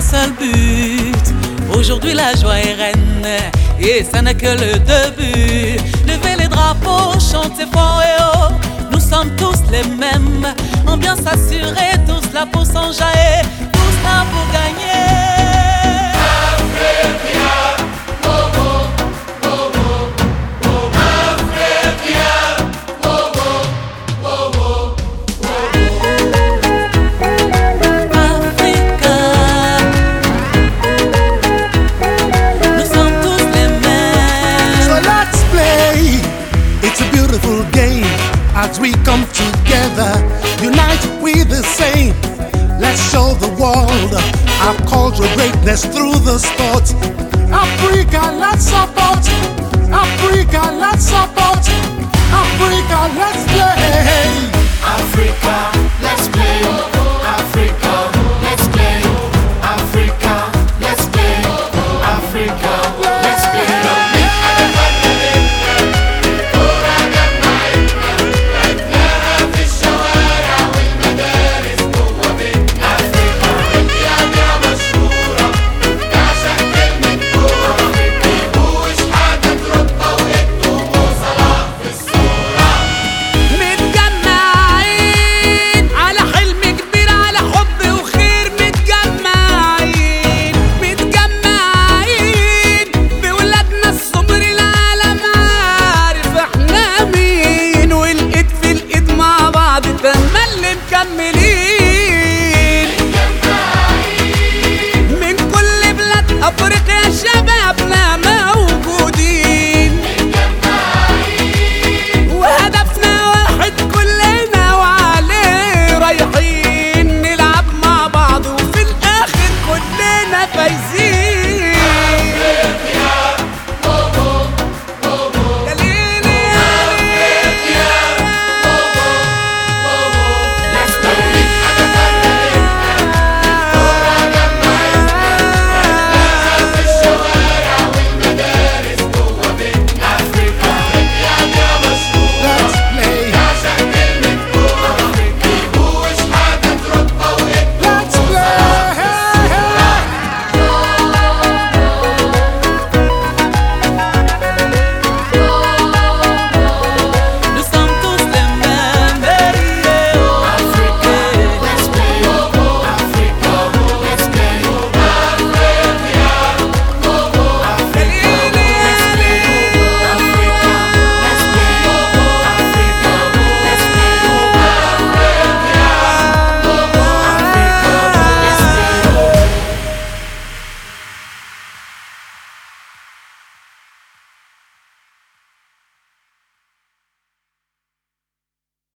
seul but. Aujourd'hui la joie est reine et ça n'est que le début. Levez les drapeaux, chantez fort et haut. Nous sommes tous les mêmes. Ambiance assurée, tous là pour s'enjailler, tous same. Let's show the world our cultural greatness through the sport. Africa, let's support.